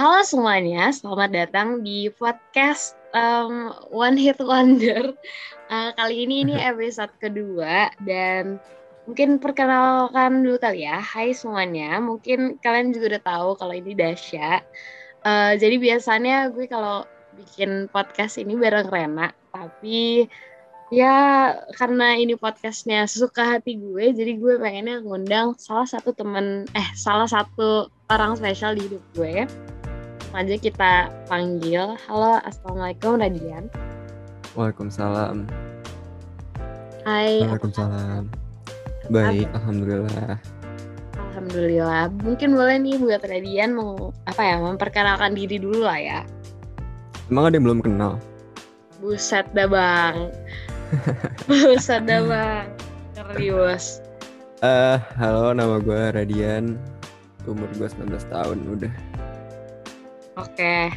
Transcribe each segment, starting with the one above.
Halo semuanya, selamat datang di podcast um, One Hit Wonder. Uh, kali ini ini episode kedua dan mungkin perkenalkan dulu kali ya. Hai semuanya, mungkin kalian juga udah tahu kalau ini Dasya. Uh, jadi biasanya gue kalau bikin podcast ini bareng Rena, tapi ya karena ini podcastnya suka hati gue, jadi gue pengennya ngundang salah satu temen, eh salah satu orang spesial di hidup gue aja kita panggil. Halo, Assalamualaikum Radian. Waalaikumsalam. Hai. Waalaikumsalam. Baik, alhamdulillah. Alhamdulillah. Mungkin boleh nih buat Radian mau apa ya memperkenalkan diri dulu lah ya. Emang ada yang belum kenal? Buset dah bang. Buset dah bang. Serius. Eh, uh, halo nama gue Radian. Umur gue 19 tahun udah. Oke.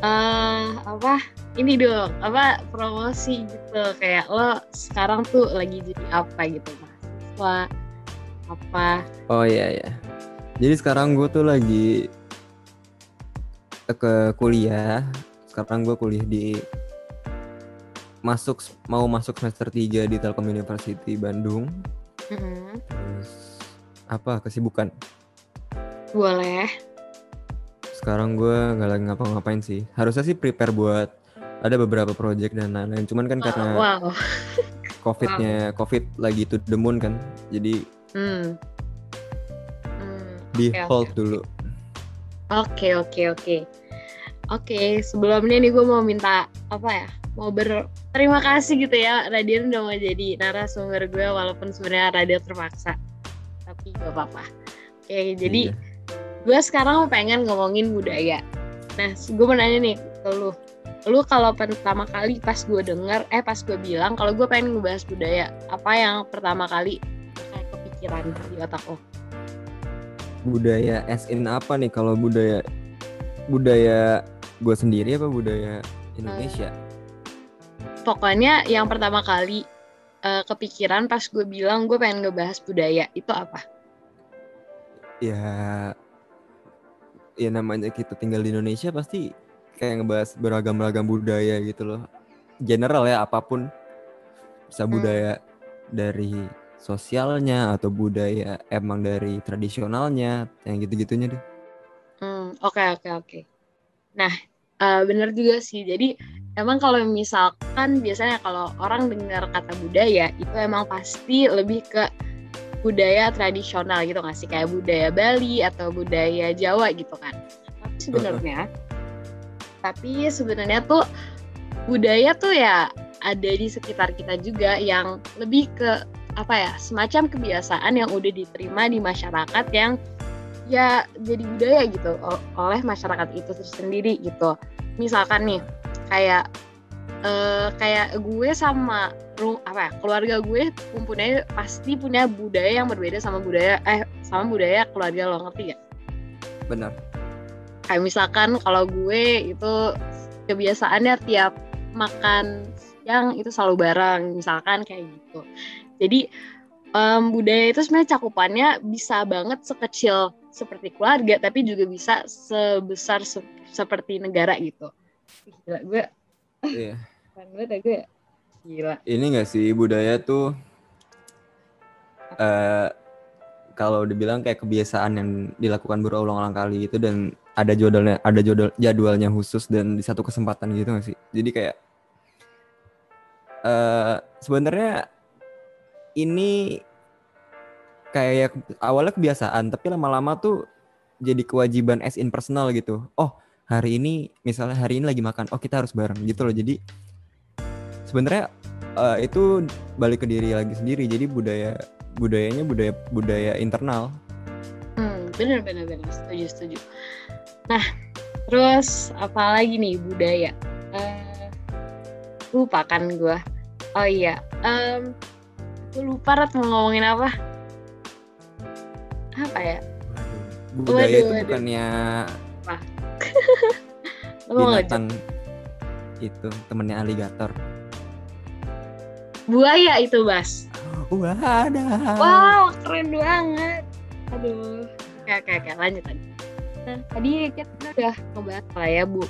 Uh, apa? Ini dong, apa promosi gitu kayak lo sekarang tuh lagi jadi apa gitu mahasiswa apa? Oh iya ya. Jadi sekarang gue tuh lagi ke kuliah. Sekarang gue kuliah di masuk mau masuk semester 3 di Telkom University Bandung. Mm -hmm. Terus apa kesibukan? Boleh sekarang gue nggak lagi ngapa-ngapain sih harusnya sih prepare buat ada beberapa project dan lain-lain cuman kan karena wow. covidnya wow. covid lagi to the moon kan jadi hmm. Hmm, di okay, hold okay. dulu oke okay, oke okay, oke okay. oke okay, sebelumnya nih gue mau minta apa ya mau berterima kasih gitu ya Radian udah mau jadi narasumber gue walaupun sebenarnya Radio terpaksa tapi gak apa-apa oke okay, jadi iya gue sekarang pengen ngomongin budaya. Nah gue mau nanya nih ke lu. Lu kalau pertama kali pas gue denger eh pas gue bilang kalau gue pengen ngebahas budaya apa yang pertama kali kayak kepikiran di otak lo budaya as in apa nih? Kalau budaya budaya gue sendiri apa budaya Indonesia? Hmm. pokoknya yang pertama kali uh, kepikiran pas gue bilang gue pengen ngebahas budaya itu apa? Ya ya namanya kita tinggal di Indonesia pasti kayak ngebahas beragam-ragam budaya gitu loh. General ya apa pun bisa hmm. budaya hmm. dari sosialnya atau budaya emang dari tradisionalnya yang gitu-gitunya deh. Hmm, oke okay, oke okay, oke. Okay. Nah, uh, bener juga sih. Jadi emang kalau misalkan biasanya kalau orang dengar kata budaya itu emang pasti lebih ke budaya tradisional gitu nggak sih? Kayak budaya Bali atau budaya Jawa gitu kan? Tapi sebenarnya tapi sebenarnya tuh budaya tuh ya ada di sekitar kita juga yang lebih ke apa ya semacam kebiasaan yang udah diterima di masyarakat yang ya jadi budaya gitu oleh masyarakat itu sendiri gitu. Misalkan nih kayak uh, kayak gue sama apa ya keluarga gue mempunyai pasti punya budaya yang berbeda sama budaya eh sama budaya keluarga lo ngerti gak? Benar. Kayak misalkan kalau gue itu kebiasaannya tiap makan yang itu selalu bareng misalkan kayak gitu. Jadi um, budaya itu sebenarnya cakupannya bisa banget sekecil seperti keluarga tapi juga bisa sebesar se seperti negara gitu. Gila, gue Iya. Keren banget ya gue Gila. Ini gak sih budaya tuh uh, kalau dibilang kayak kebiasaan yang dilakukan berulang-ulang kali itu dan ada jadwalnya ada jadwal jadwalnya khusus dan di satu kesempatan gitu gak sih? Jadi kayak uh, sebenarnya ini kayak awalnya kebiasaan tapi lama-lama tuh jadi kewajiban as in personal gitu. Oh, hari ini misalnya hari ini lagi makan, oh kita harus bareng gitu loh. Jadi sebenarnya uh, itu balik ke diri lagi sendiri. Jadi budaya budayanya budaya budaya internal. Hmm, bener bener bener. Setuju setuju. Nah terus apa lagi nih budaya? Uh, lupa kan gue oh iya um, gue lupa rat mau ngomongin apa? Apa ya? Budaya waduh, itu waduh. bukannya? Binatang itu temennya aligator buaya itu Bas Wadah. Wow, keren banget. Aduh. Oke, oke, oke. Lanjut lagi. Nah, tadi kita udah ngebahas lah ya bu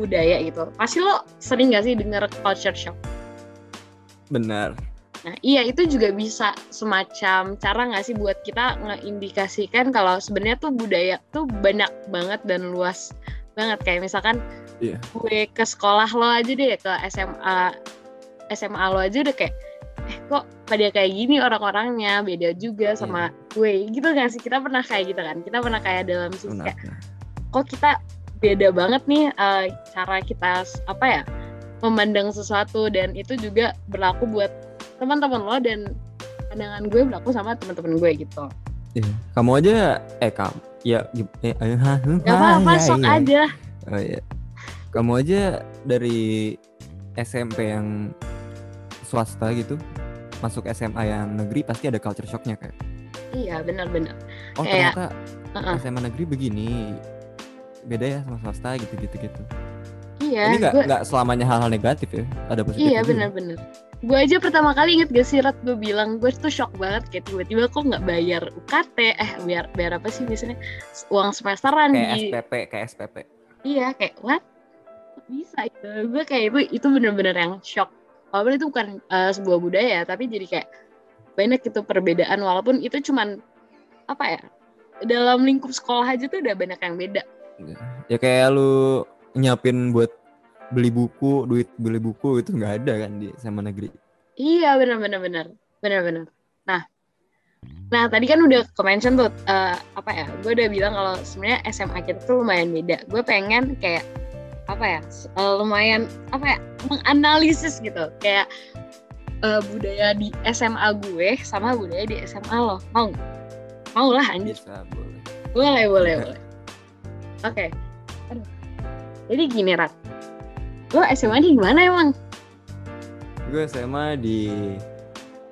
budaya gitu. Pasti lo sering gak sih denger culture shock? Benar. Nah, iya itu juga bisa semacam cara nggak sih buat kita ngeindikasikan kalau sebenarnya tuh budaya tuh banyak banget dan luas banget. Kayak misalkan Iya. gue ke sekolah lo aja deh ke SMA SMA lo aja udah kayak eh kok pada kayak gini orang-orangnya? Beda juga sama gue. Gitu kan sih? Kita pernah kayak gitu kan? Kita pernah kayak dalam sisi kayak kok kita beda banget nih eh, cara kita apa ya memandang sesuatu dan itu juga berlaku buat teman-teman lo dan pandangan gue berlaku sama teman-teman gue gitu. Iya. Kamu aja eh kamu ya eh, eh, ha, ha, gak apa-apa ya, sok iya. aja Oh iya. Kamu aja dari SMP yang swasta gitu masuk SMA yang negeri pasti ada culture shocknya kayak iya benar-benar oh Kayak, ternyata Heeh. SMA negeri begini beda ya sama swasta gitu gitu gitu iya ini nggak gue- nggak selamanya hal-hal negatif ya ada positifnya Iya benar-benar. Gue aja pertama kali inget gak sih Rat? Gue bilang gue tuh shock banget kayak tiba-tiba kok nggak bayar UKT eh bayar bayar apa sih biasanya? Uang semesteran kayak di SPP kayak SPP iya kayak what? Bisa itu gue kayak itu itu bener-bener yang shock. Walaupun itu bukan eh, sebuah budaya tapi jadi kayak banyak itu perbedaan. Walaupun itu cuman apa ya dalam lingkup sekolah aja tuh udah banyak yang beda. Ya kayak lu nyiapin buat beli buku duit beli buku itu nggak ada kan di SMA negeri Iya benar-benar benar benar-benar. Nah, nah tadi kan udah ke mention tuh eh, apa ya? Gue udah bilang kalau sebenarnya SMA kita tuh lumayan beda. Gue pengen kayak apa ya? eh, lumayan apa ya? Menganalisis gitu kayak eh, budaya di SMA gue sama budaya di SMA lo. Mau? nggak? Mau lah anjir. bisa boleh Boleh boleh boleh. Oke. Aduh. Jadi gini Rat. Lo SMA di mana emang? gue SMA di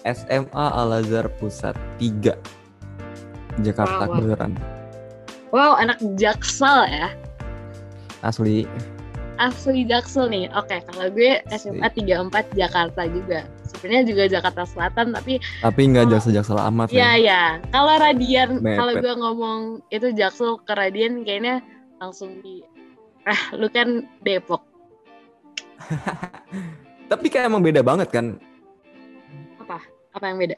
SMA Al Azhar Pusat 3 Jakarta Wow, wow. Kebayoran Wow, anak Jaksel ya. asli asli Jaksel nih. Oke, kalau gue SMA 34 Jakarta juga. Sebenarnya juga Jakarta Selatan tapi tapi nggak jaksel-jaksel amat ya ya ya. Kalau Radian, kalau gue ngomong itu Jaksel ke Radian kayaknya langsung di ah lu kan Depok. tapi kayak emang beda banget kan Apa? Apa yang beda?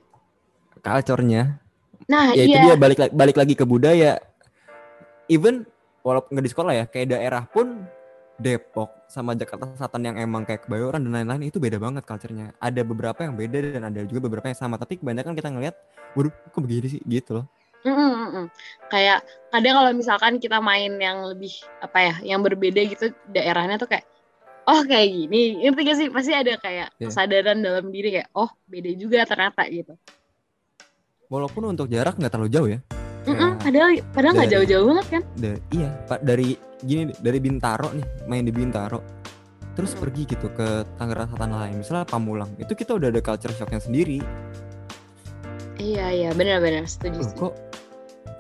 culture-nya Nah, ya itu iya. dia balik balik lagi ke budaya even walaupun nggak di sekolah ya kayak daerah pun Depok sama Jakarta Selatan yang emang kayak Kebayoran dan lain-lain itu beda banget culture-nya ada beberapa yang beda dan ada juga beberapa yang sama tapi kebanyakan kita ngelihat waduh kok begini sih gitu loh mm, mm. Kayak kadang kalau misalkan kita main yang lebih apa ya, yang berbeda gitu daerahnya tuh kayak oh kayak gini. Ngerti gak sih? Pasti ada kayak Iya. kesadaran dalam diri kayak oh beda juga ternyata gitu. walaupun untuk jarak nggak terlalu jauh ya Mm-mm, Ya, padahal padahal nggak dari- jauh-jauh banget kan? Da- iya pak dari gini dari Bintaro nih main di Bintaro terus Hmm. pergi gitu ke Tangerang Selatan lain misalnya Pamulang itu kita udah ada culture shocknya sendiri Iya iya benar-benar setuju. Setuju. kok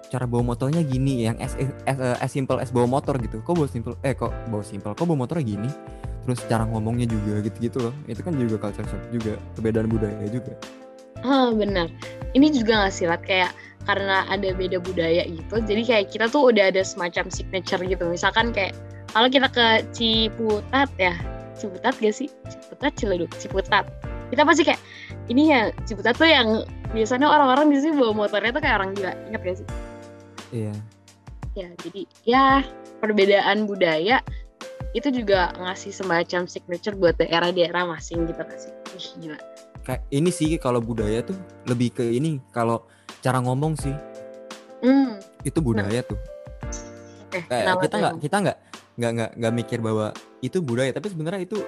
cara bawa motornya gini yang as, as, as simple as bawa motor gitu kok bawa simple eh kok bawa simple kok bawa motornya gini terus cara ngomongnya juga gitu-gitu loh itu kan juga culture shock juga perbedaan budaya juga Ah benar. Ini juga nggak sih Lat? kayak karena ada beda budaya gitu. Jadi kayak kita tuh udah ada semacam signature gitu. Misalkan kayak kalau kita ke Ciputat ya, Ciputat gak sih? Ciputat Ciledug, Ciputat. Kita pasti kayak ini ya Ciputat tuh yang biasanya orang-orang di sini bawa motornya tuh kayak orang gila. Ingat gak sih? iya Ya, jadi ya perbedaan budaya itu juga ngasih semacam signature buat daerah-daerah masing gitu kan sih. Ih, gila. kayak ini sih kalau budaya tuh lebih ke ini kalau cara ngomong sih. Hmm, itu budaya tuh. Oke. kayak kita nggak kita nggak nggak nggak nggak mikir bahwa itu budaya tapi sebenarnya itu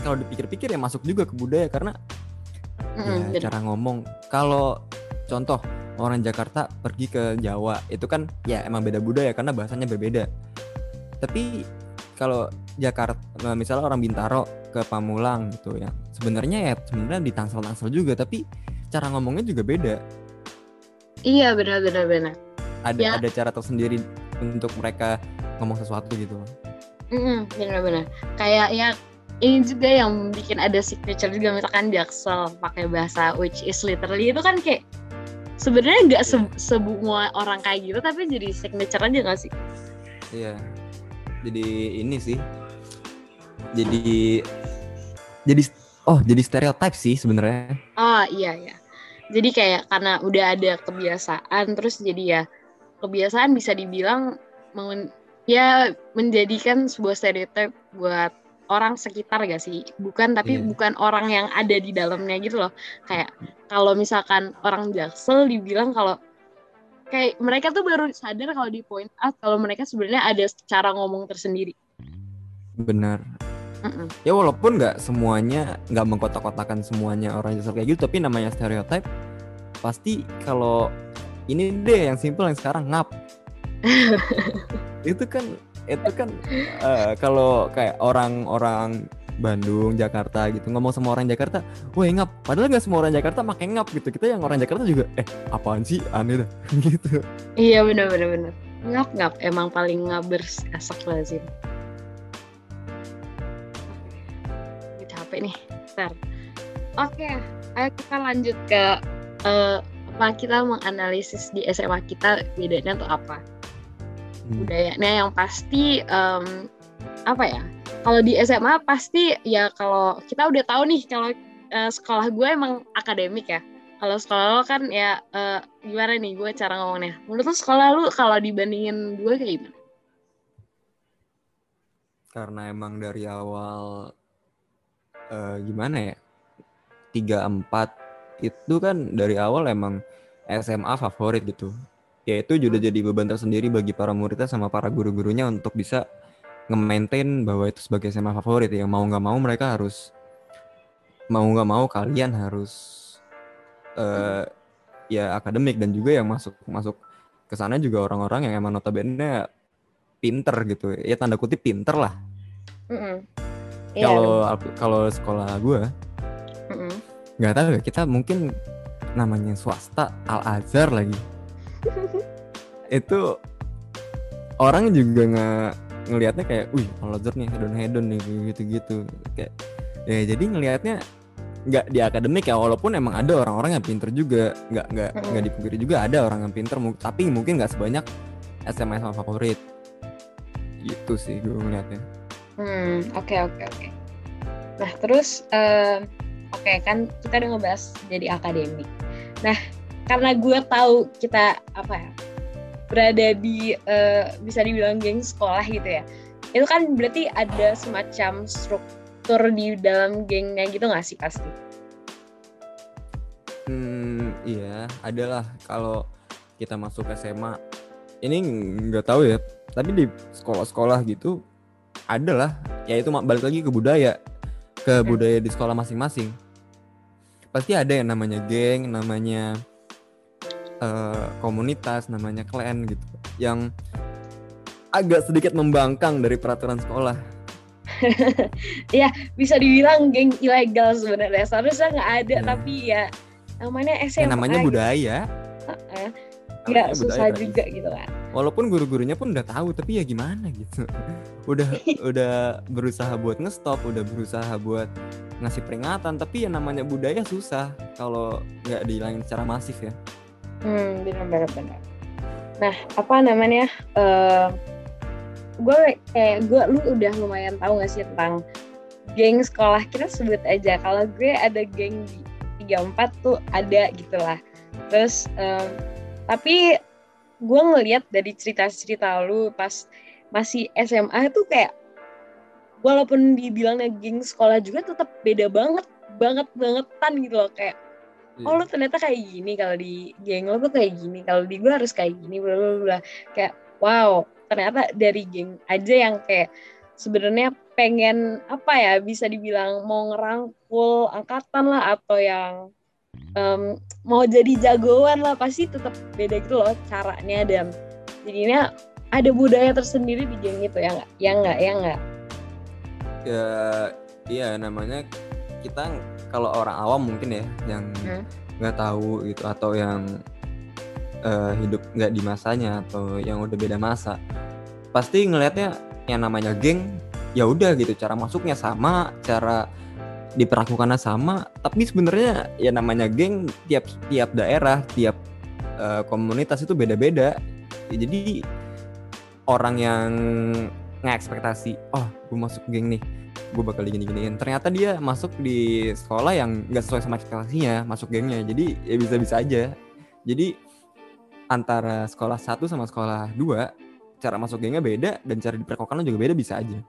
kalau dipikir-pikir ya masuk juga ke budaya karena Mm-mm, ya, cara ngomong. Kalau contoh orang Jakarta pergi ke Jawa itu kan ya emang beda budaya karena bahasanya berbeda. Tapi kalau Jakarta nah, misalnya orang Bintaro ke Pamulang gitu ya sebenarnya ya sebenarnya di Tangsel-Tangsel juga tapi cara ngomongnya juga beda Iya benar benar benar. ada Ya. ada cara tersendiri untuk mereka ngomong sesuatu gitu loh Mm-mm, benar benar. Kayak ya ini juga yang bikin ada signature juga misalkan Jaksel pakai bahasa which is literally itu kan kayak sebenarnya nggak se- semua orang kayak gitu tapi jadi signature aja nggak sih? iya jadi ini sih. Jadi jadi oh jadi stereotip sih sebenarnya. Oh iya iya. Jadi kayak karena udah ada kebiasaan terus jadi ya kebiasaan bisa dibilang mengen, ya menjadikan sebuah stereotip buat orang sekitar gak sih? Bukan tapi yeah. bukan orang yang ada di dalamnya gitu loh. Kayak kalau misalkan orang jaksel dibilang kalau kayak mereka tuh baru sadar kalau di point out kalau mereka sebenarnya ada cara ngomong tersendiri. Benar. Mm-mm. ya walaupun nggak semuanya nggak mengkotak-kotakan semuanya orang jaksel kayak gitu tapi namanya stereotip pasti kalau ini deh yang simple yang sekarang ngap. Itu kan itu kan uh, kalau kayak orang-orang Bandung, Jakarta gitu ngomong sama orang Jakarta, wah ngap. Padahal nggak semua orang Jakarta pakai ngap gitu. Kita yang orang Jakarta juga, eh apaan sih aneh dah gitu. Iya benar benar benar. Ngap ngap emang paling ngabers asak lazim. Capek nih, Ntar. Oke, ayo kita lanjut ke uh, apa kita menganalisis di SMA kita bedanya tuh apa hmm. budayanya yang pasti um, apa ya kalau di SMA pasti ya kalau kita udah tahu nih kalau uh, sekolah gue emang akademik ya. Kalau sekolah lo kan ya uh, gimana nih gue cara ngomongnya? Menurut lo sekolah lu kalau dibandingin gue kayak gimana? Karena emang dari awal uh, gimana ya tiga empat itu kan dari awal emang SMA favorit gitu. Ya itu juga jadi beban tersendiri bagi para muridnya sama para guru-gurunya untuk bisa nge-maintain bahwa itu sebagai SMA favorit. Ya mau nggak mau mereka harus mau nggak mau kalian harus uh, ya akademik dan juga yang masuk masuk ke sana juga orang-orang yang emang notabene pinter gitu. Ya tanda kutip pinter lah. Kalau mm -hmm. kalau sekolah gue nggak tahu ya kita mungkin namanya swasta Al Azhar lagi. Itu orang juga nggak ngelihatnya kayak, wih Azhar nih hedon hedon nih gitu-gitu. Kayak ya jadi ngelihatnya nggak di akademik ya walaupun emang ada orang-orang yang pinter juga. Nggak nggak nggak dipungkiri juga ada orang yang pinter tapi mungkin nggak sebanyak SMA sama favorit. Gitu sih gue ngeliatnya hmm oke okay, oke okay, oke. Okay. nah terus uh, oke okay, kan kita udah ngebahas jadi akademik. Nah karena gue tahu kita apa ya berada di uh, bisa dibilang geng sekolah gitu ya. Itu kan berarti ada semacam struktur di dalam gengnya gitu nggak sih pasti? Hmm iya adalah kalau kita masuk SMA ini nggak tahu ya tapi di sekolah-sekolah gitu adalah ya itu balik lagi ke budaya ke budaya di sekolah masing-masing. Pasti ada yang namanya geng namanya uh, komunitas namanya klan gitu yang agak sedikit membangkang dari peraturan sekolah. Ya bisa dibilang geng ilegal sebenarnya. Seharusnya nggak ada ya. tapi ya namanya SMA ya, namanya gitu. budaya. Uh-uh. ya susah juga gitu kan walaupun guru-gurunya pun udah tahu tapi ya gimana gitu. Udah udah berusaha buat ngestop udah berusaha buat ngasih peringatan tapi ya namanya budaya susah kalau nggak dihilangin secara masif ya hmm benar benar nah apa namanya uh, gue kayak gue lu udah lumayan tahu gak sih tentang geng sekolah kita? Sebut aja kalau gue ada geng di tiga empat tuh ada gitulah terus um, tapi gue ngeliat dari cerita-cerita lu pas masih SMA tuh kayak walaupun dibilangnya geng sekolah juga tetap beda banget banget bangetan gitu loh. Kayak yeah. oh lo ternyata kayak gini kalau di geng lo tuh kayak gini kalau di gue harus kayak gini bla bla bla. Kayak wow ternyata dari geng aja yang kayak sebenarnya pengen apa ya bisa dibilang mau ngerangkul angkatan lah atau yang um, mau jadi jagoan lah pasti tetap beda gitu loh caranya dan jadinya ada budaya tersendiri di geng itu ya nggak? Ya nggak? Ya nggak? Ya iya namanya kita kalau orang awam mungkin ya yang hmm. nggak hmm? tahu gitu atau yang uh, hidup nggak di masanya atau yang udah beda masa pasti ngelihatnya yang namanya geng ya udah gitu cara masuknya sama cara diperlakukannya sama tapi sebenarnya ya namanya geng tiap tiap daerah tiap uh, komunitas itu beda-beda ya, jadi orang yang ngekspektasi oh gue masuk geng nih gue bakal gini giniin ternyata dia masuk di sekolah yang nggak sesuai sama ekspektasinya masuk gengnya. Jadi ya bisa bisa aja. Jadi antara sekolah satu sama sekolah dua cara masuk gengnya beda dan cara diperkokan juga beda bisa aja.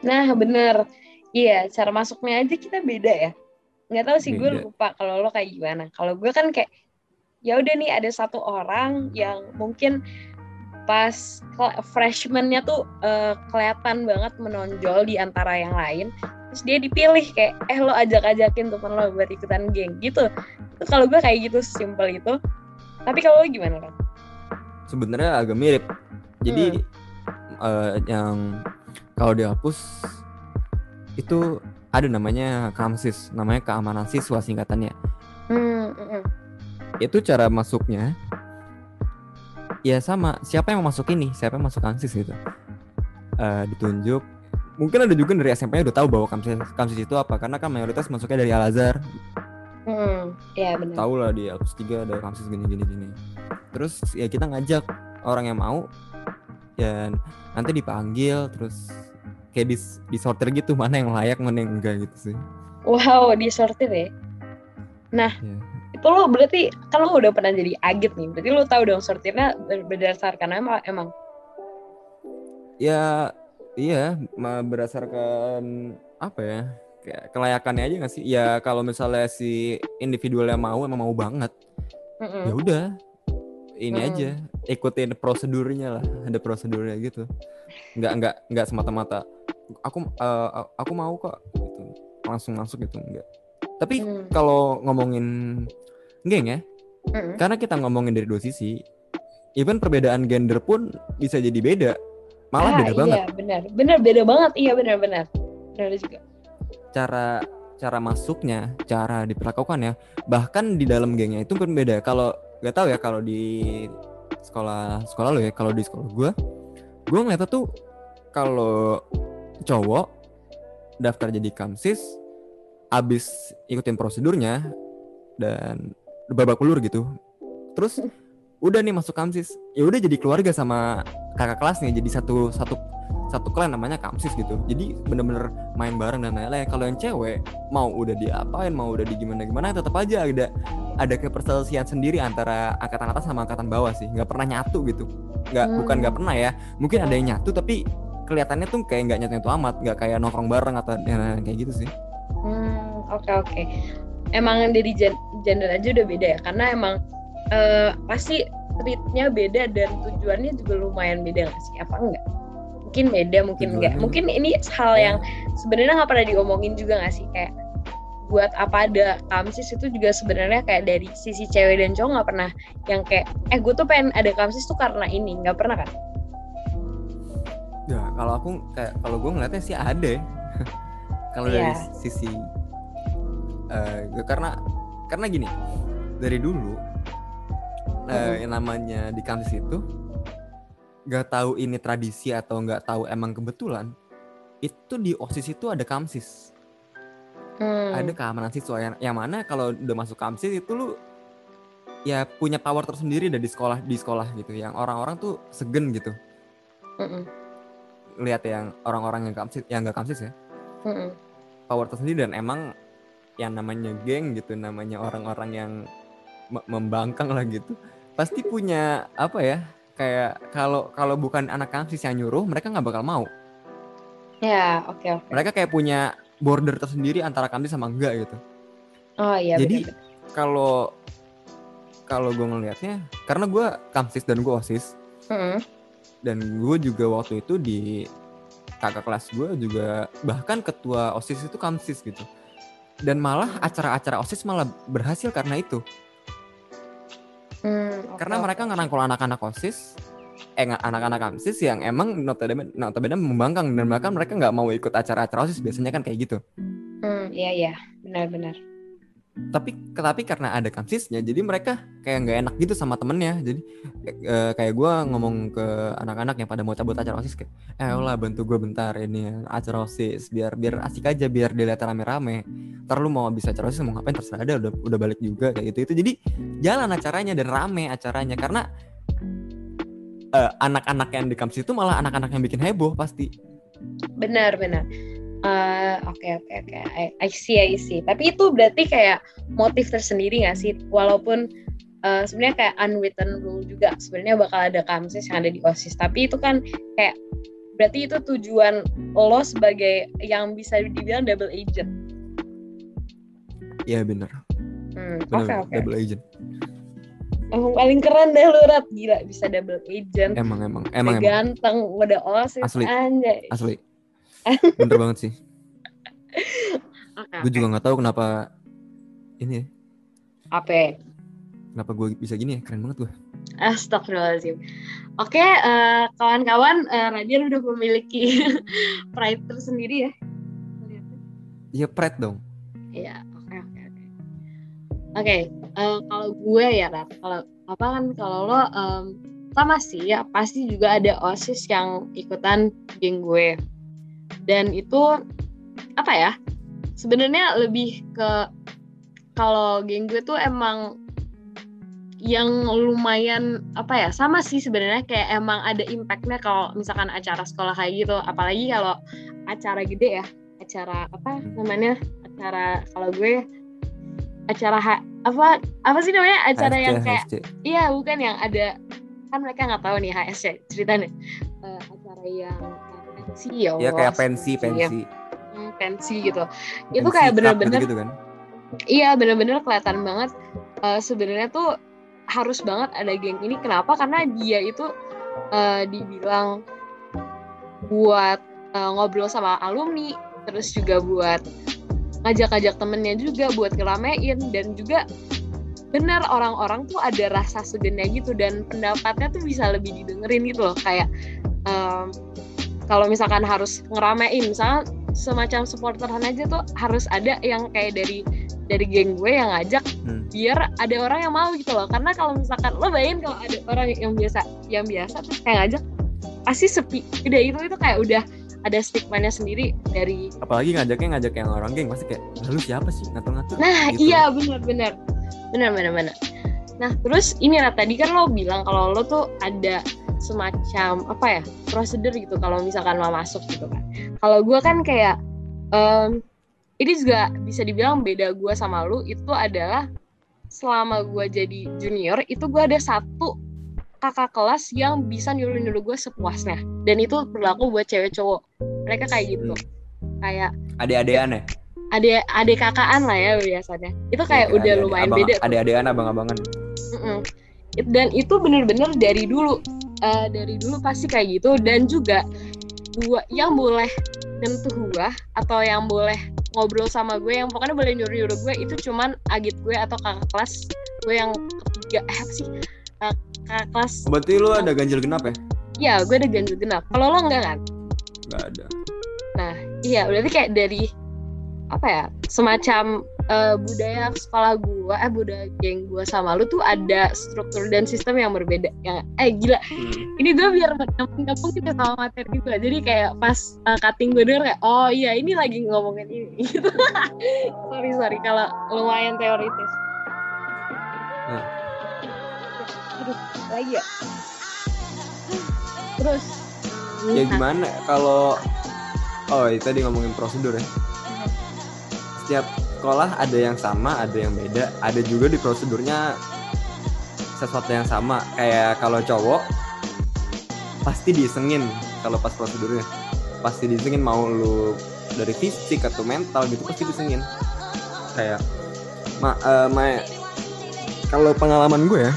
Nah bener. Iya cara masuknya aja kita beda ya. Nggak tahu sih gue lupa kalau lo kayak gimana. Kalau gue kan kayak ya udah nih ada satu orang yang mungkin pas freshman-nya tuh eh, kelihatan banget menonjol di antara yang lain. Terus dia dipilih kayak eh lo ajak-ajakin temen lo buat ikutan geng gitu. Itu kalau gue kayak gitu simpel itu. Tapi kalau lo gimana kan sebenarnya agak mirip. Jadi eh, yang kalau dihapus itu ada namanya kamsis namanya keamanan siswa singkatannya. Hmm, mm, mm. itu cara masuknya ya sama. Siapa yang mau masuk ini? Siapa yang masuk kamsis gitu? Eh, ditunjuk. Mungkin ada juga dari SMP udah tahu bahwa kamsis kamsis itu apa karena kan mayoritas masuknya dari Al Azhar. Hmm, ya benar. tahu lah di Alpus 3 ada kamsis gini gini gini. Terus ya kita ngajak orang yang mau dan nanti dipanggil terus kayak dis disortir gitu mana yang layak mana yang enggak gitu sih. Wow, disortir ya. Nah, Ya. Itu lo berarti kan lo udah pernah jadi agit nih. Berarti lo tahu dong sortirnya ber- berdasarkan emang emang. ya iya berdasarkan apa ya kayak kelayakannya aja nggak sih ya kalau misalnya si individualnya mau emang mau banget Mm-mm. ya udah ini Hmm. aja ikutin prosedurnya lah ada prosedurnya gitu nggak nggak nggak semata-mata aku eh, aku mau kok gitu langsung masuk gitu enggak tapi Hmm. kalau ngomongin geng ya karena kita ngomongin dari dua sisi even perbedaan gender pun bisa jadi beda malah Ah, beda iya, banget benar. Benar beda banget. Iya, benar benar. Benar juga. cara cara masuknya cara diperlakukannya bahkan di dalam gengnya itu pun beda kalau nggak tahu ya kalau di sekolah sekolah lo ya kalau di sekolah gue gue ngeliatnya tuh kalau cowok daftar jadi kamsis abis ikutin prosedurnya dan babak belur gitu. Terus udah nih masuk kamsis. Ya udah jadi keluarga sama kakak kelasnya jadi satu satu satu klan namanya kamsis gitu. Jadi bener-bener main bareng dan lain-lain. Kalau yang cewek mau udah diapain mau udah di gimana gimana tetap aja ada ada keperselisihan sendiri antara angkatan atas sama angkatan bawah sih. Nggak pernah nyatu gitu. Nggak Hmm. bukan nggak pernah ya. Mungkin ada yang nyatu tapi kelihatannya tuh kayak nggak nyatu nyatu amat. Nggak kayak nongkrong bareng atau kayak gitu sih. Hmm, oke oke. Emang dari gen- gender aja udah beda ya, karena emang eh, pasti treatnya beda dan tujuannya juga lumayan beda nggak sih? Apa enggak? Mungkin beda, mungkin enggak. Mungkin ini hal yang sebenarnya nggak pernah diomongin juga nggak sih? Kayak buat apa ada kamsis itu juga sebenarnya kayak dari sisi cewek dan cowok nggak pernah yang kayak eh gue tuh pengen ada kamsis tuh karena ini nggak pernah kan? ya kalau aku kayak kalau gue ngeliatnya sih ada ya. kalau Iya. dari sisi gue- karena karena gini dari dulu Mhm. yang namanya di kampus itu nggak tahu ini tradisi atau nggak tahu emang kebetulan itu di osis itu ada kamsis Hmm. ada keamanan siswa yang, yang mana kalau udah masuk kamsis itu lu ya punya power tersendiri dari sekolah di sekolah gitu yang orang-orang tuh segen gitu Mm-mm. lihat yang orang-orang yang kamsis yang nggak kamsis ya Mm-mm. power tersendiri dan emang yang namanya geng gitu namanya orang-orang yang me- membangkang lah gitu pasti punya apa ya kayak kalau kalau bukan anak kamsis yang nyuruh mereka nggak bakal mau Ya, oke oke. mereka kayak punya border tersendiri antara kamsis sama enggak gitu Oh iya Jadi, kalau kalau gue ngelihatnya karena gue kamsis dan gue osis Mm-mm. dan gue juga waktu itu di kakak kelas gue juga bahkan ketua osis itu kamsis gitu dan malah acara-acara osis malah berhasil karena itu. Hmm, oke, karena mereka ngerangkul anak-anak osis eh anak-anak kamsis yang emang notabene notabene membangkang. Dan bahkan mereka nggak mau ikut acara-acara osis biasanya kan kayak gitu. Hmm, iya iya, benar-benar. Tapi tapi karena ada kamsisnya jadi mereka kayak nggak enak gitu sama temennya. Jadi eh, kayak gue ngomong ke anak-anak yang pada mau cabut acara osis kayak eh lah bantu gue bentar ini acara osis biar biar asik aja biar dilihat rame-rame. Ntar lu mau bisa acara osis mau ngapain terserah ada udah udah balik juga kayak gitu itu jadi jalan acaranya dan rame acaranya karena eh, anak-anak yang di kampus itu malah anak-anak yang bikin heboh pasti. Benar benar oke oke oke. I, I see I see. Tapi itu berarti kayak motif tersendiri nggak sih? Walaupun eh, sebenarnya kayak unwritten rule juga sebenarnya bakal ada kamsis yang ada di osis. Tapi itu kan kayak berarti itu tujuan lo sebagai yang bisa dibilang double agent. Iya bener Hmm, oke oke. double agent. Emang paling keren deh lu Rat. Gila bisa double agent. Emang emang udah emang emang. ganteng udah osis. Asli. anjay. Asli bener banget sih oke gue juga nggak tahu kenapa ini ya, apa kenapa gue bisa gini ya keren banget gue Astagfirullahaladzim. Oke, eh, kawan-kawan, eh, Radian udah memiliki pride tersendiri ya. Iya pret dong Iya, oke oke oke. Oke, eh, kalau gue ya, Rat, kalau apa kan kalau lo em, sama sih ya pasti juga ada osis yang ikutan geng gue. Dan itu apa ya? Sebenarnya lebih ke kalau geng gue tuh emang yang lumayan apa ya sama sih sebenarnya kayak emang ada impactnya kalau misalkan acara sekolah kayak gitu apalagi kalau acara gede ya acara apa namanya acara kalau gue acara ha- apa apa sih namanya acara HSC, yang kayak HSC. iya bukan yang ada kan mereka nggak tahu nih HSC ceritanya Eh, acara yang pensi ya ya Allah, kayak pensi iya. pensi. Hmm, pensi gitu. Itu Pensi kayak cup bener-bener gitu, kan? Iya bener-bener kelihatan banget eh, sebenarnya tuh harus banget ada geng ini. Kenapa? Karena dia itu eh, dibilang buat eh, ngobrol sama alumni terus juga buat ngajak-ngajak temennya juga buat ngeramein dan juga benar orang-orang tuh ada rasa segennya gitu dan pendapatnya tuh bisa lebih didengerin gitu loh. Kayak em, kalau misalkan harus ngeramein misalnya semacam supporteran aja tuh harus ada yang kayak dari dari geng gue yang ngajak Hmm. biar ada orang yang mau gitu loh. Karena kalau misalkan lo bayangin kalau ada orang yang biasa yang biasa terus kayak ngajak pasti sepi. Udah itu itu kayak udah ada stigmanya sendiri dari apalagi ngajaknya ngajak yang orang geng pasti kayak lalu siapa sih? Ngatur-ngatur nah Gitu. iya benar benar. Benar benar benar. Nah terus ini lah tadi kan lo bilang kalau lo tuh ada semacam apa ya prosedur gitu kalau misalkan mau masuk gitu kan. Kalau gue kan kayak em, ini juga bisa dibilang beda gue sama lu itu adalah selama gue jadi junior itu gue ada satu kakak kelas yang bisa nyuruh nyuruh gue sepuasnya. Dan itu berlaku buat cewek cowok. Mereka kayak gitu. Kayak adik-adikan ya? Adik adik kakaan lah ya biasanya. Itu kayak Iya, udah adik-adik- lumayan abang- beda adik-adikan abang-abangan. Mm-mm. It- dan itu bener-bener dari dulu. Eh, dari dulu pasti kayak gitu. Dan juga gua yang boleh nyentuh gua atau yang boleh ngobrol sama gue yang pokoknya boleh nyuruh nyuruh gue itu cuman agit gue atau kakak kelas gue yang ketiga. Eh apa sih? Eh, kakak kelas berarti lu ada ganjil genap ya? Ya gue ada ganjil genap. Kalau lo enggak kan? Nggak ada. Iya berarti kayak dari apa ya semacam eh, budaya sekolah gua eh budaya geng gua sama lu tuh ada struktur dan sistem yang berbeda. Yang eh gila. Hmm. ini gue biar nyambung gitu sama materi gue jadi kayak pas uh, cutting gue denger kayak oh iya ini lagi ngomongin ini. Gitu. Sorry sorry. Kalau lumayan teoritis. Nah. aduh lagi ya? Terus. Ya gimana? Kalau oh tadi ngomongin prosedur ya. Setiap sekolah ada yang sama ada yang beda. Ada juga di prosedurnya sesuatu yang sama. Kayak kalau cowok pasti disengin kalau pas prosedurnya. Pasti disengin mau lu dari fisik atau mental gitu pasti disengin. Kayak ma, eh, ma- kalau pengalaman gue ya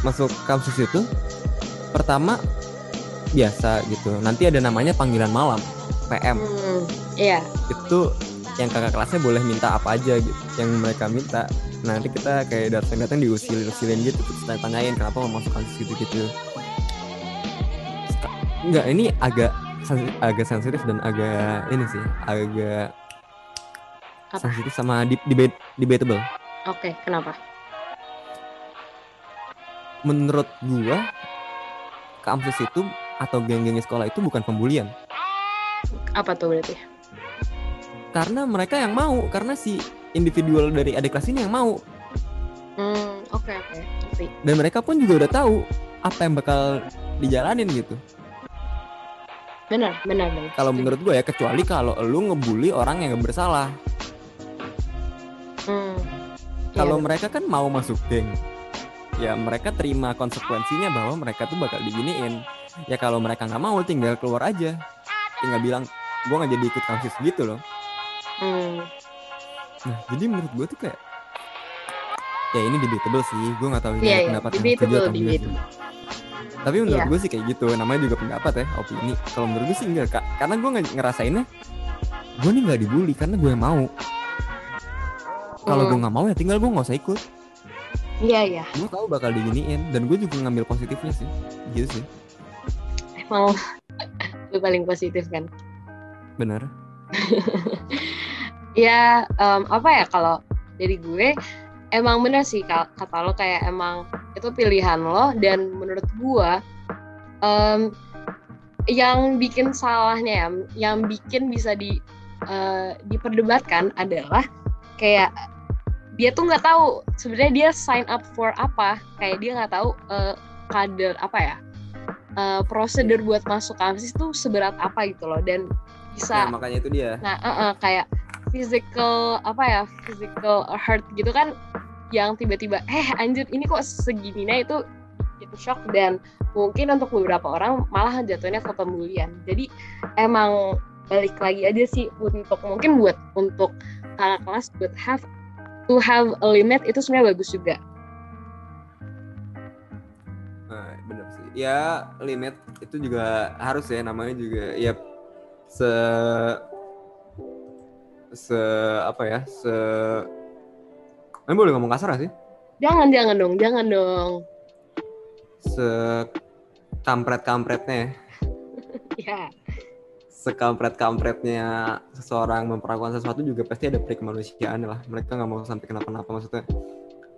masuk kampus itu pertama biasa gitu. Nanti ada namanya panggilan malam PM hmm, iya. Itu yang kakak kelasnya boleh minta apa aja gitu yang mereka minta. Nah, nanti kita kayak datang datang diusil usilin gitu terus tanya tanyain kenapa mau masuk kampus gitu gitu enggak ini agak agak sensitif dan agak ini sih agak Apa? sensitif sama debate, debatable. Oke kenapa? Menurut gua kampus itu atau geng-geng sekolah itu bukan pembulian. Apa tuh berarti karena mereka yang mau karena si individual dari adik kelas ini yang mau. Hmm oke oke ngerti. Dan mereka pun juga udah tahu apa yang bakal dijalanin gitu. Benar benar benar. Kalau menurut gue ya kecuali kalau lu ngebully orang yang gak bersalah. Hmm. kalau Iya, mereka kan mau masuk geng. Ya mereka terima konsekuensinya bahwa mereka tuh bakal diginiin. Ya kalau mereka nggak mau tinggal keluar aja. Tinggal bilang gue nggak jadi ikut kamsis gitu loh hmm. nah jadi menurut gue tuh kayak ya ini debatable sih gue nggak tahu ini ada iya, pendapat yang debatable, setuju atau enggak sih. tapi menurut Iya. gue sih kayak gitu namanya juga pendapat ya opini. Kalau menurut gue sih enggak kak. Karena gue nggak ngerasainnya gue nih nggak dibully karena gue yang mau. Kalau Hmm. gue nggak mau ya tinggal gue nggak usah ikut. Iya iya. Gue tahu bakal diginiin dan gue juga ngambil positifnya sih. Gitu sih. Emang lu paling positif kan? Bener ya em, apa ya kalau dari gue emang bener sih ka- kata lo kayak emang itu pilihan lo dan menurut gue em, yang bikin salahnya ya yang bikin bisa di eh, diperdebatkan adalah kayak dia tuh nggak tahu sebenarnya dia sign up for apa. Kayak dia nggak tahu eh, kader apa ya eh, prosedur buat masuk kamsis tuh seberat apa gitu loh. Dan bisa Nah, makanya itu dia. Nah, eh, eh, kayak physical apa ya, physical hurt gitu kan yang tiba-tiba eh anjir ini kok segini nah itu itu shock dan mungkin untuk beberapa orang malah jatuhnya ke pembulian. Jadi emang balik lagi aja sih untuk mungkin buat untuk kakak kelas buat have to have a limit itu sebenarnya bagus juga. Nah, bener sih. Ya limit itu juga harus ya namanya juga ya se se apa ya se Ini boleh ngomong kasar gak sih? Jangan jangan dong, jangan dong. Se kampret kampretnya, Ya. sekampret kampretnya seseorang memperlakukan sesuatu juga pasti ada peri kemanusiaan lah. Mereka nggak mau sampai kenapa-napa maksudnya.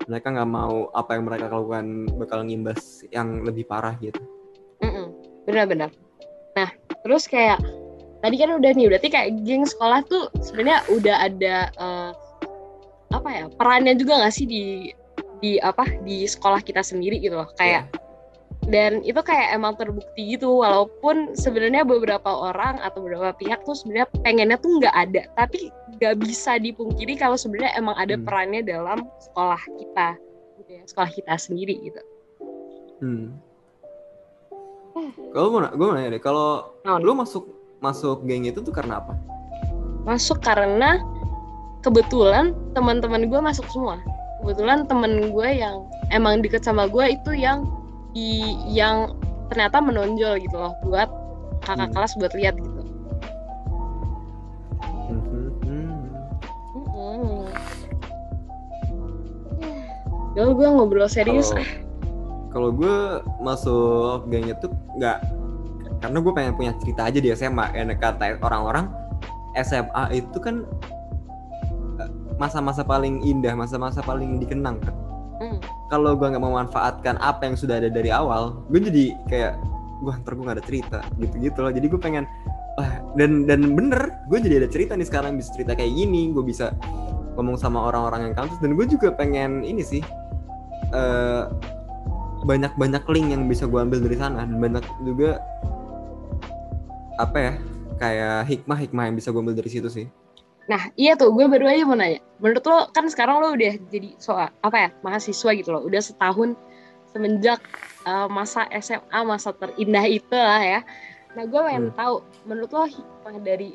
Mereka nggak mau apa yang mereka lakukan bakal ngimbas yang lebih parah gitu. Mm-mm, benar-benar. Nah, terus kayak tadi kan udah nih, berarti kayak geng sekolah tuh sebenarnya udah ada eh, apa ya perannya juga nggak sih di di apa di sekolah kita sendiri gitu loh kayak dan itu kayak emang terbukti gitu walaupun sebenarnya beberapa orang atau beberapa pihak tuh sebenarnya pengennya tuh nggak ada tapi nggak bisa dipungkiri kalau sebenarnya emang ada Hmm. perannya dalam sekolah kita gitu ya, sekolah kita sendiri gitu Hmm. Kalau mau, gue mau nanya deh, kalau Naon? lu masuk masuk geng itu tuh karena apa? masuk karena kebetulan teman-teman gue masuk semua kebetulan temen gue yang emang deket sama gue itu yang di yang ternyata menonjol gitu loh buat kakak Hmm. kelas buat lihat gitu Mhm. Mm-mm. Dulu gue ngobrol serius Kalau kalau gue masuk geng itu nggak karena gue pengen punya cerita aja di SMA. Ya kata orang-orang SMA itu kan eh, masa-masa paling indah, masa-masa paling dikenang kan. Mm. Kalau gue nggak memanfaatkan apa yang sudah ada dari awal, gue jadi kayak gue ntar gue gak ada cerita gitu-gitu loh. Jadi gue pengen wah dan dan bener gue jadi ada cerita nih sekarang bisa cerita kayak gini, gue bisa ngomong sama orang-orang yang kampus dan gue juga pengen ini sih eh banyak-banyak link yang bisa gue ambil dari sana dan banyak juga apa ya kayak hikmah-hikmah yang bisa gue ambil dari situ sih. Nah iya tuh gue baru aja mau nanya Menurut lo kan sekarang lo udah jadi soal apa ya mahasiswa gitu loh Udah setahun semenjak uh, masa SMA masa terindah itu lah ya Nah gue pengen Hmm. tahu menurut lo hikmah dari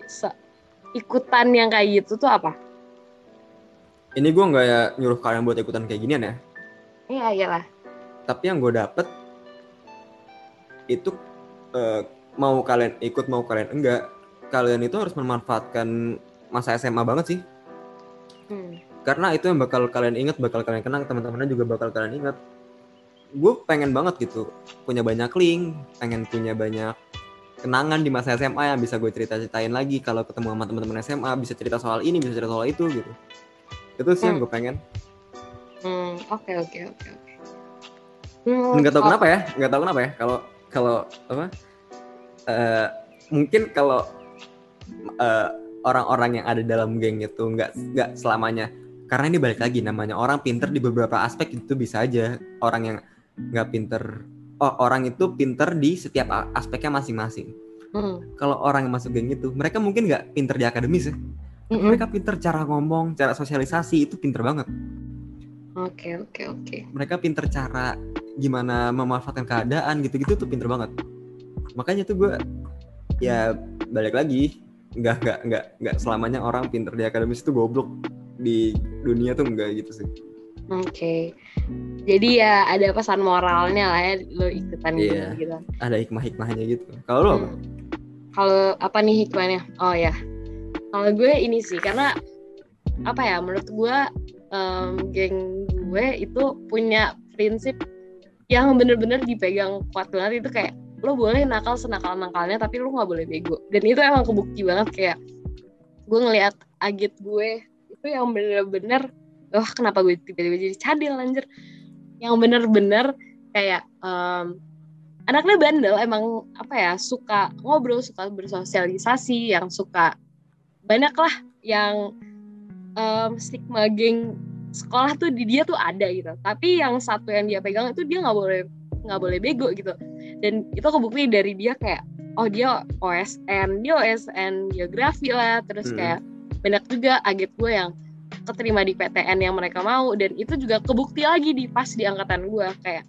ikutan yang kayak gitu tuh apa? Ini gue nggak ya nyuruh kalian buat ikutan kayak ginian ya, Iya iyalah tapi yang gue dapet itu eh, mau kalian ikut mau kalian enggak, kalian itu harus memanfaatkan masa SMA banget sih. hmm. karena itu yang bakal kalian ingat bakal kalian kenang teman-temannya juga bakal kalian ingat gue pengen banget gitu punya banyak link pengen punya banyak kenangan di masa SMA yang bisa gue cerita ceritain lagi kalau ketemu sama teman-teman SMA bisa cerita soal ini bisa cerita soal itu gitu itu sih yang gue pengen Hmm, oke oke oke oke. nggak tahu oh, kenapa ya nggak tahu kenapa ya kalau kalau apa eh, mungkin kalau eh, orang-orang yang ada dalam geng itu nggak nggak selamanya karena ini balik lagi namanya orang pinter di beberapa aspek itu bisa aja orang yang nggak pinter oh, orang itu pinter di setiap aspeknya masing-masing. Mm, Kalau orang yang masuk geng itu, mereka mungkin nggak pinter di akademis ya. mm-mm. Mereka pinter cara ngomong, cara sosialisasi itu pinter banget. Oke oke oke. Mereka pinter cara gimana memanfaatkan keadaan gitu-gitu tuh pinter banget. Makanya tuh gue ya balik lagi nggak nggak nggak nggak selamanya orang pinter di akademis itu goblok di dunia tuh enggak gitu sih. Oke. Jadi ya ada pesan moralnya lah ya lo ikutan gitu Iya. gitu. Ada hikmah-hikmahnya gitu. Kalau lo apa? Hmm. Kalau apa nih hikmahnya? Oh ya. Kalau gue ini sih karena apa ya menurut gue em, geng gue itu punya prinsip yang bener-bener dipegang kuat banget itu kayak lo boleh nakal senakal nakalnya tapi lo nggak boleh bego. Dan itu emang kebukti banget kayak gue ngelihat agit gue itu yang bener-bener wah kenapa gue tiba-tiba jadi cadil anjir. Yang bener-bener kayak em, anaknya bandel emang apa ya suka ngobrol suka bersosialisasi yang suka banyak lah yang em, stigma geng sekolah tuh di dia tuh ada gitu. Tapi yang satu yang dia pegang itu dia nggak boleh nggak boleh bego gitu dan itu kebukti dari dia kayak oh dia OSN dia OSN geografi lah terus Hmm. kayak banyak juga agit gue yang keterima di PTN yang mereka mau dan itu juga kebukti lagi di pas di angkatan gue kayak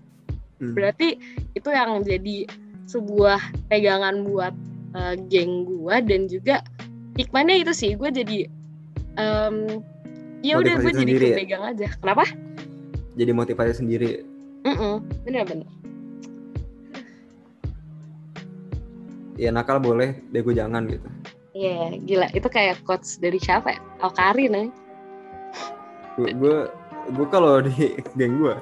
Hmm. berarti itu yang jadi sebuah pegangan buat eh, geng gue dan juga hikmahnya itu sih gue jadi em, ya udah gue jadi sendiri ya? pegang aja kenapa Jadi motivasi sendiri. Mm-mm, bener-bener Ya nakal boleh, bego jangan gitu. Iya, gila. Itu kayak quotes dari siapa ya? Alkarin nih. gue gue gue kalau di geng gue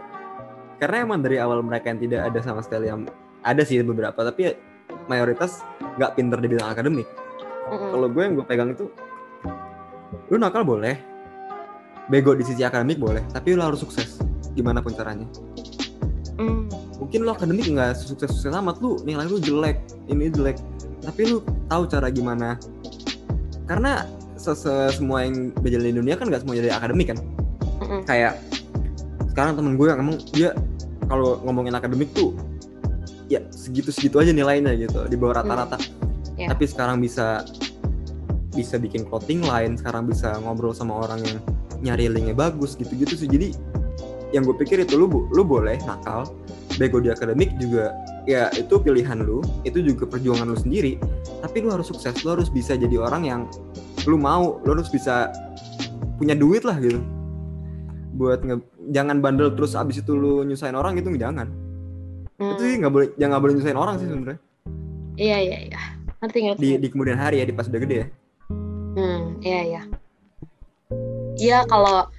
karena emang dari awal mereka yang tidak ada sama sekali yang ada sih beberapa tapi ya mayoritas nggak pinter di bidang akademik kalau gue yang gue pegang itu lu nakal boleh bego di sisi akademik boleh tapi lu harus sukses gimana pun caranya mungkin lu akademik nggak sukses sukses amat lu nilai lu jelek ini jelek. Tapi lu tahu cara gimana. Karena se- se- semua yang berjalan di dunia kan nggak semuanya dari akademik kan? Mm-mm. kayak sekarang temen gue yang emang dia kalau ngomongin akademik tuh ya segitu segitu aja nilainya gitu di bawah rata-rata. Ya. tapi sekarang bisa bisa bikin clothing line sekarang bisa ngobrol sama orang yang nyari linknya bagus gitu-gitu sih. Jadi yang gue pikir itu lu lu boleh nakal bego di akademik juga ya itu pilihan lu itu juga perjuangan lu sendiri tapi lu harus sukses lu harus bisa jadi orang yang lu mau lu harus bisa punya duit lah gitu buat nge- jangan bandel terus abis itu lu nyusahin orang itu jangan Mm, itu sih nggak boleh jangan boleh nyusahin orang sih sebenarnya Iya, iya, iya. Ngerti, ngerti. di di kemudian hari ya di pas udah gede ya Hmm, iya, iya. Iya, kalau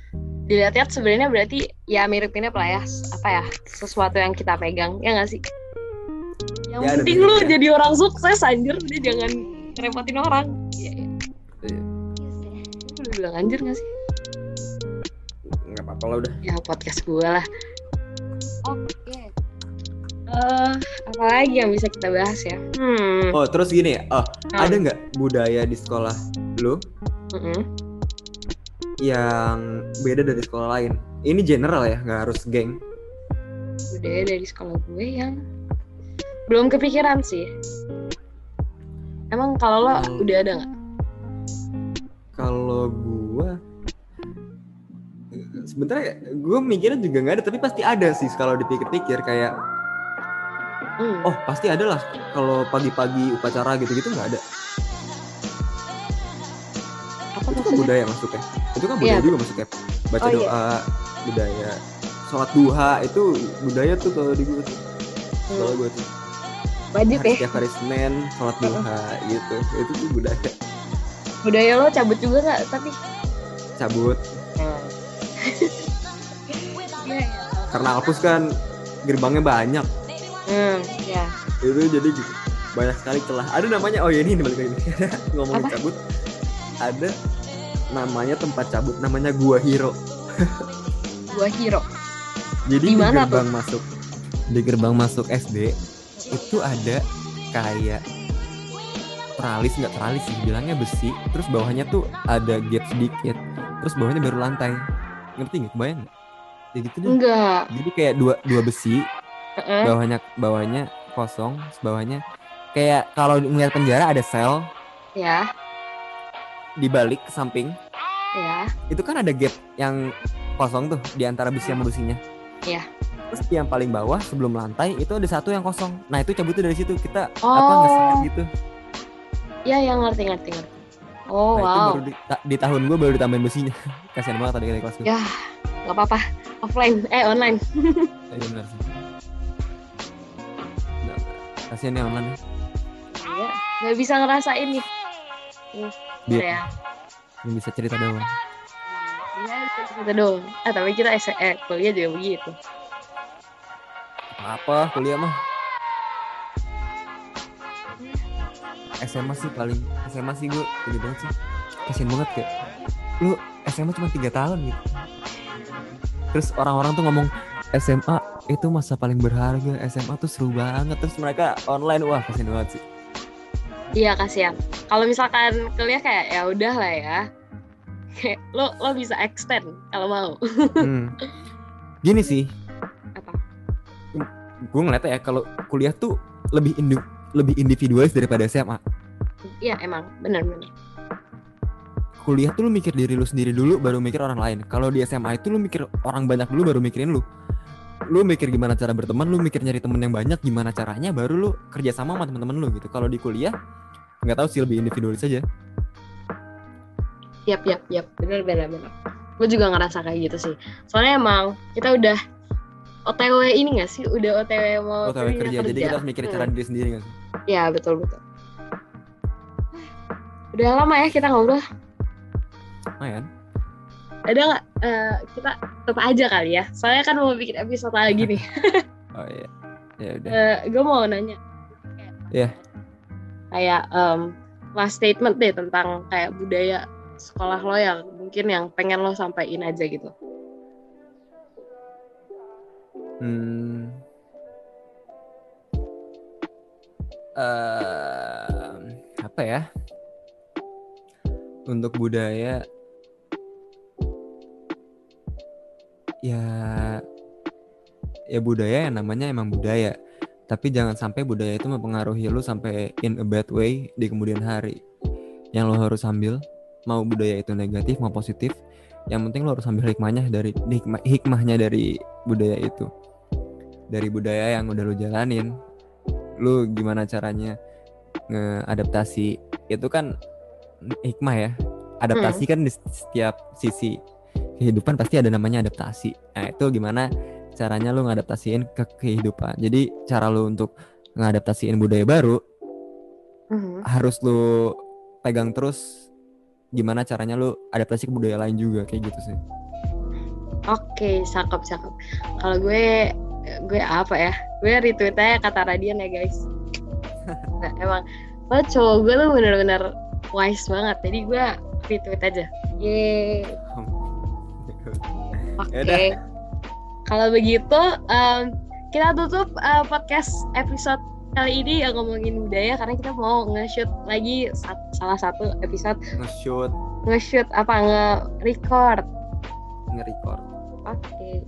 dilihat-lihat sebenarnya berarti ya mirip-mirip lah ya. Apa ya, sesuatu yang kita pegang. Ya nggak sih? Yang Ya, penting lu miripnya. jadi orang sukses, anjir. Dia jangan ngerepotin orang. Iya, iya. Iya. Lu udah bilang anjir gak sih? nggak apa-apa lah udah ya podcast gue lah. Oke. Eh, apa lagi yang bisa kita bahas ya? Hmm. oh terus gini oh hmm, ada nggak budaya di sekolah lu mm-mm. Yang beda dari sekolah lain ini general ya nggak harus geng budaya dari sekolah gue yang belum kepikiran sih. Emang kalau lo Hmm. udah ada nggak? kalau gua sebenarnya gue mikirnya juga nggak ada tapi pasti ada sih kalau dipikir-pikir kayak Hmm. oh pasti ada lah kalau pagi-pagi upacara gitu-gitu nggak ada apa itu kan maksudnya? budaya masuknya itu kan budaya Iya. juga masuknya baca Oh, iya. doa budaya sholat duha itu budaya tuh kalau di gue tuh kalau Hmm. gue tuh Wajib hari ya. setiap hari senin sholat duha gitu itu tuh budaya Budaya lo cabut juga nggak? Tapi. cabut Iya, iya. karena Alpus kan gerbangnya banyak Hmm, ya. itu jadi banyak sekali celah ada namanya oh ya ini balik lagi ngomongin Apa? cabut ada namanya tempat cabut namanya gua hero. Gua hero. jadi Di gerbang masuk di gerbang masuk SD itu ada kayak teralis nggak teralis sih bilangnya besi. Terus bawahnya tuh ada gate sedikit terus bawahnya baru lantai. Ngerti nggak? Kebayang nggak? Ya gitu deh. Enggak. jadi kayak dua dua besi bawahnya bawahnya kosong bawahnya kayak kalau melihat penjara ada sel. Ya, di balik ke samping ya. itu kan ada gap yang kosong tuh di antara besi sama besinya Iya. terus di yang paling bawah sebelum lantai itu ada satu yang kosong nah itu cabutnya dari situ kita apa Oh. ngeset gitu Ya, yang ngerti ngerti ngerti. Oh, nah itu wow. baru di, ta- di tahun gue baru ditambahin besinya kasian banget tadi dari kelas gue Ya, nggak apa-apa. Offline, eh online. Iya benar sih Nggak, kasian ya online Iya, nggak bisa ngerasain nih. Dia Ya. yang bisa cerita doang Iya, kita doang. Ah, tapi kita S eh, kuliah juga begitu. apa kuliah mah SMA sih paling SMA sih gue gede banget sih kasian banget kayak lu SMA cuma tiga tahun gitu terus orang-orang tuh ngomong SMA itu masa paling berharga SMA tuh seru banget terus mereka online wah kasian banget sih Iya, kasihan. Kalau misalkan kuliah kayak ya udah lah ya. Kayak lo lo bisa extend kalau mau. Hmm. gini sih Apa? gue ngeliatnya ya kalau kuliah tuh lebih indi- lebih individualis daripada SMA Iya, emang benar-benar. kuliah tuh lu mikir diri lu sendiri dulu baru mikir orang lain kalau di SMA itu lu mikir orang banyak dulu baru mikirin lu lu mikir gimana cara berteman lu mikir nyari temen yang banyak gimana caranya baru lu kerja sama sama temen-temen lu gitu kalau di kuliah nggak tahu sih lebih individualis aja Yap, yap, yap. Bener, bener, bener. Gue juga ngerasa kayak gitu sih. Soalnya emang kita udah OTW ini gak sih? Udah OTW mau tahu dunia kerja jadi kita harus mikir Hmm. cara diri sendiri gak sih Ya, betul, betul. Udah lama ya kita ngobrol. Lumayan. Ada nggak eh, kita tetap aja kali ya? Soalnya kan mau bikin episode lagi nih. oh iya ya udah gue mau nanya. Iya. Kayak em, last statement deh tentang kayak budaya sekolah lo yang mungkin yang pengen lo sampaikan aja gitu. Hmm. Ehm, apa ya? Untuk budaya ya ya budaya yang namanya emang budaya. Tapi jangan sampai budaya itu mempengaruhi lu sampai in a bad way di kemudian hari. Yang lo harus ambil mau budaya itu negatif mau positif, yang penting lo harus ambil hikmahnya dari hikmah, hikmahnya dari budaya itu. Dari budaya yang udah lu jalanin. Lu gimana caranya ngeadaptasi? Itu kan hikmah ya. Adaptasi kan di setiap sisi kehidupan pasti ada namanya adaptasi nah itu gimana caranya lu ngadaptasiin ke kehidupan jadi cara lu untuk ngadaptasiin budaya baru Mhm. harus lu pegang terus gimana caranya lu adaptasi ke budaya lain juga kayak gitu sih Oke, cakep cakep. Kalau gue gue apa ya? Gue retweet aja kata Radian ya guys. Nah, emang lo cowok gue tuh bener-bener wise banget. Jadi gue retweet aja. Yeay. Oke. Yaudah. Kalau begitu em, kita tutup eh, podcast episode kali ini yang ngomongin budaya karena kita mau nge-shoot lagi sat- salah satu episode nge-shoot nge-shoot apa nge-record nge-record Oke.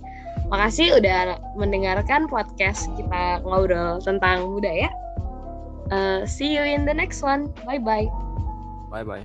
Makasih udah mendengarkan podcast kita ngobrol tentang budaya. Uh, see you in the next one. Bye bye. bye bye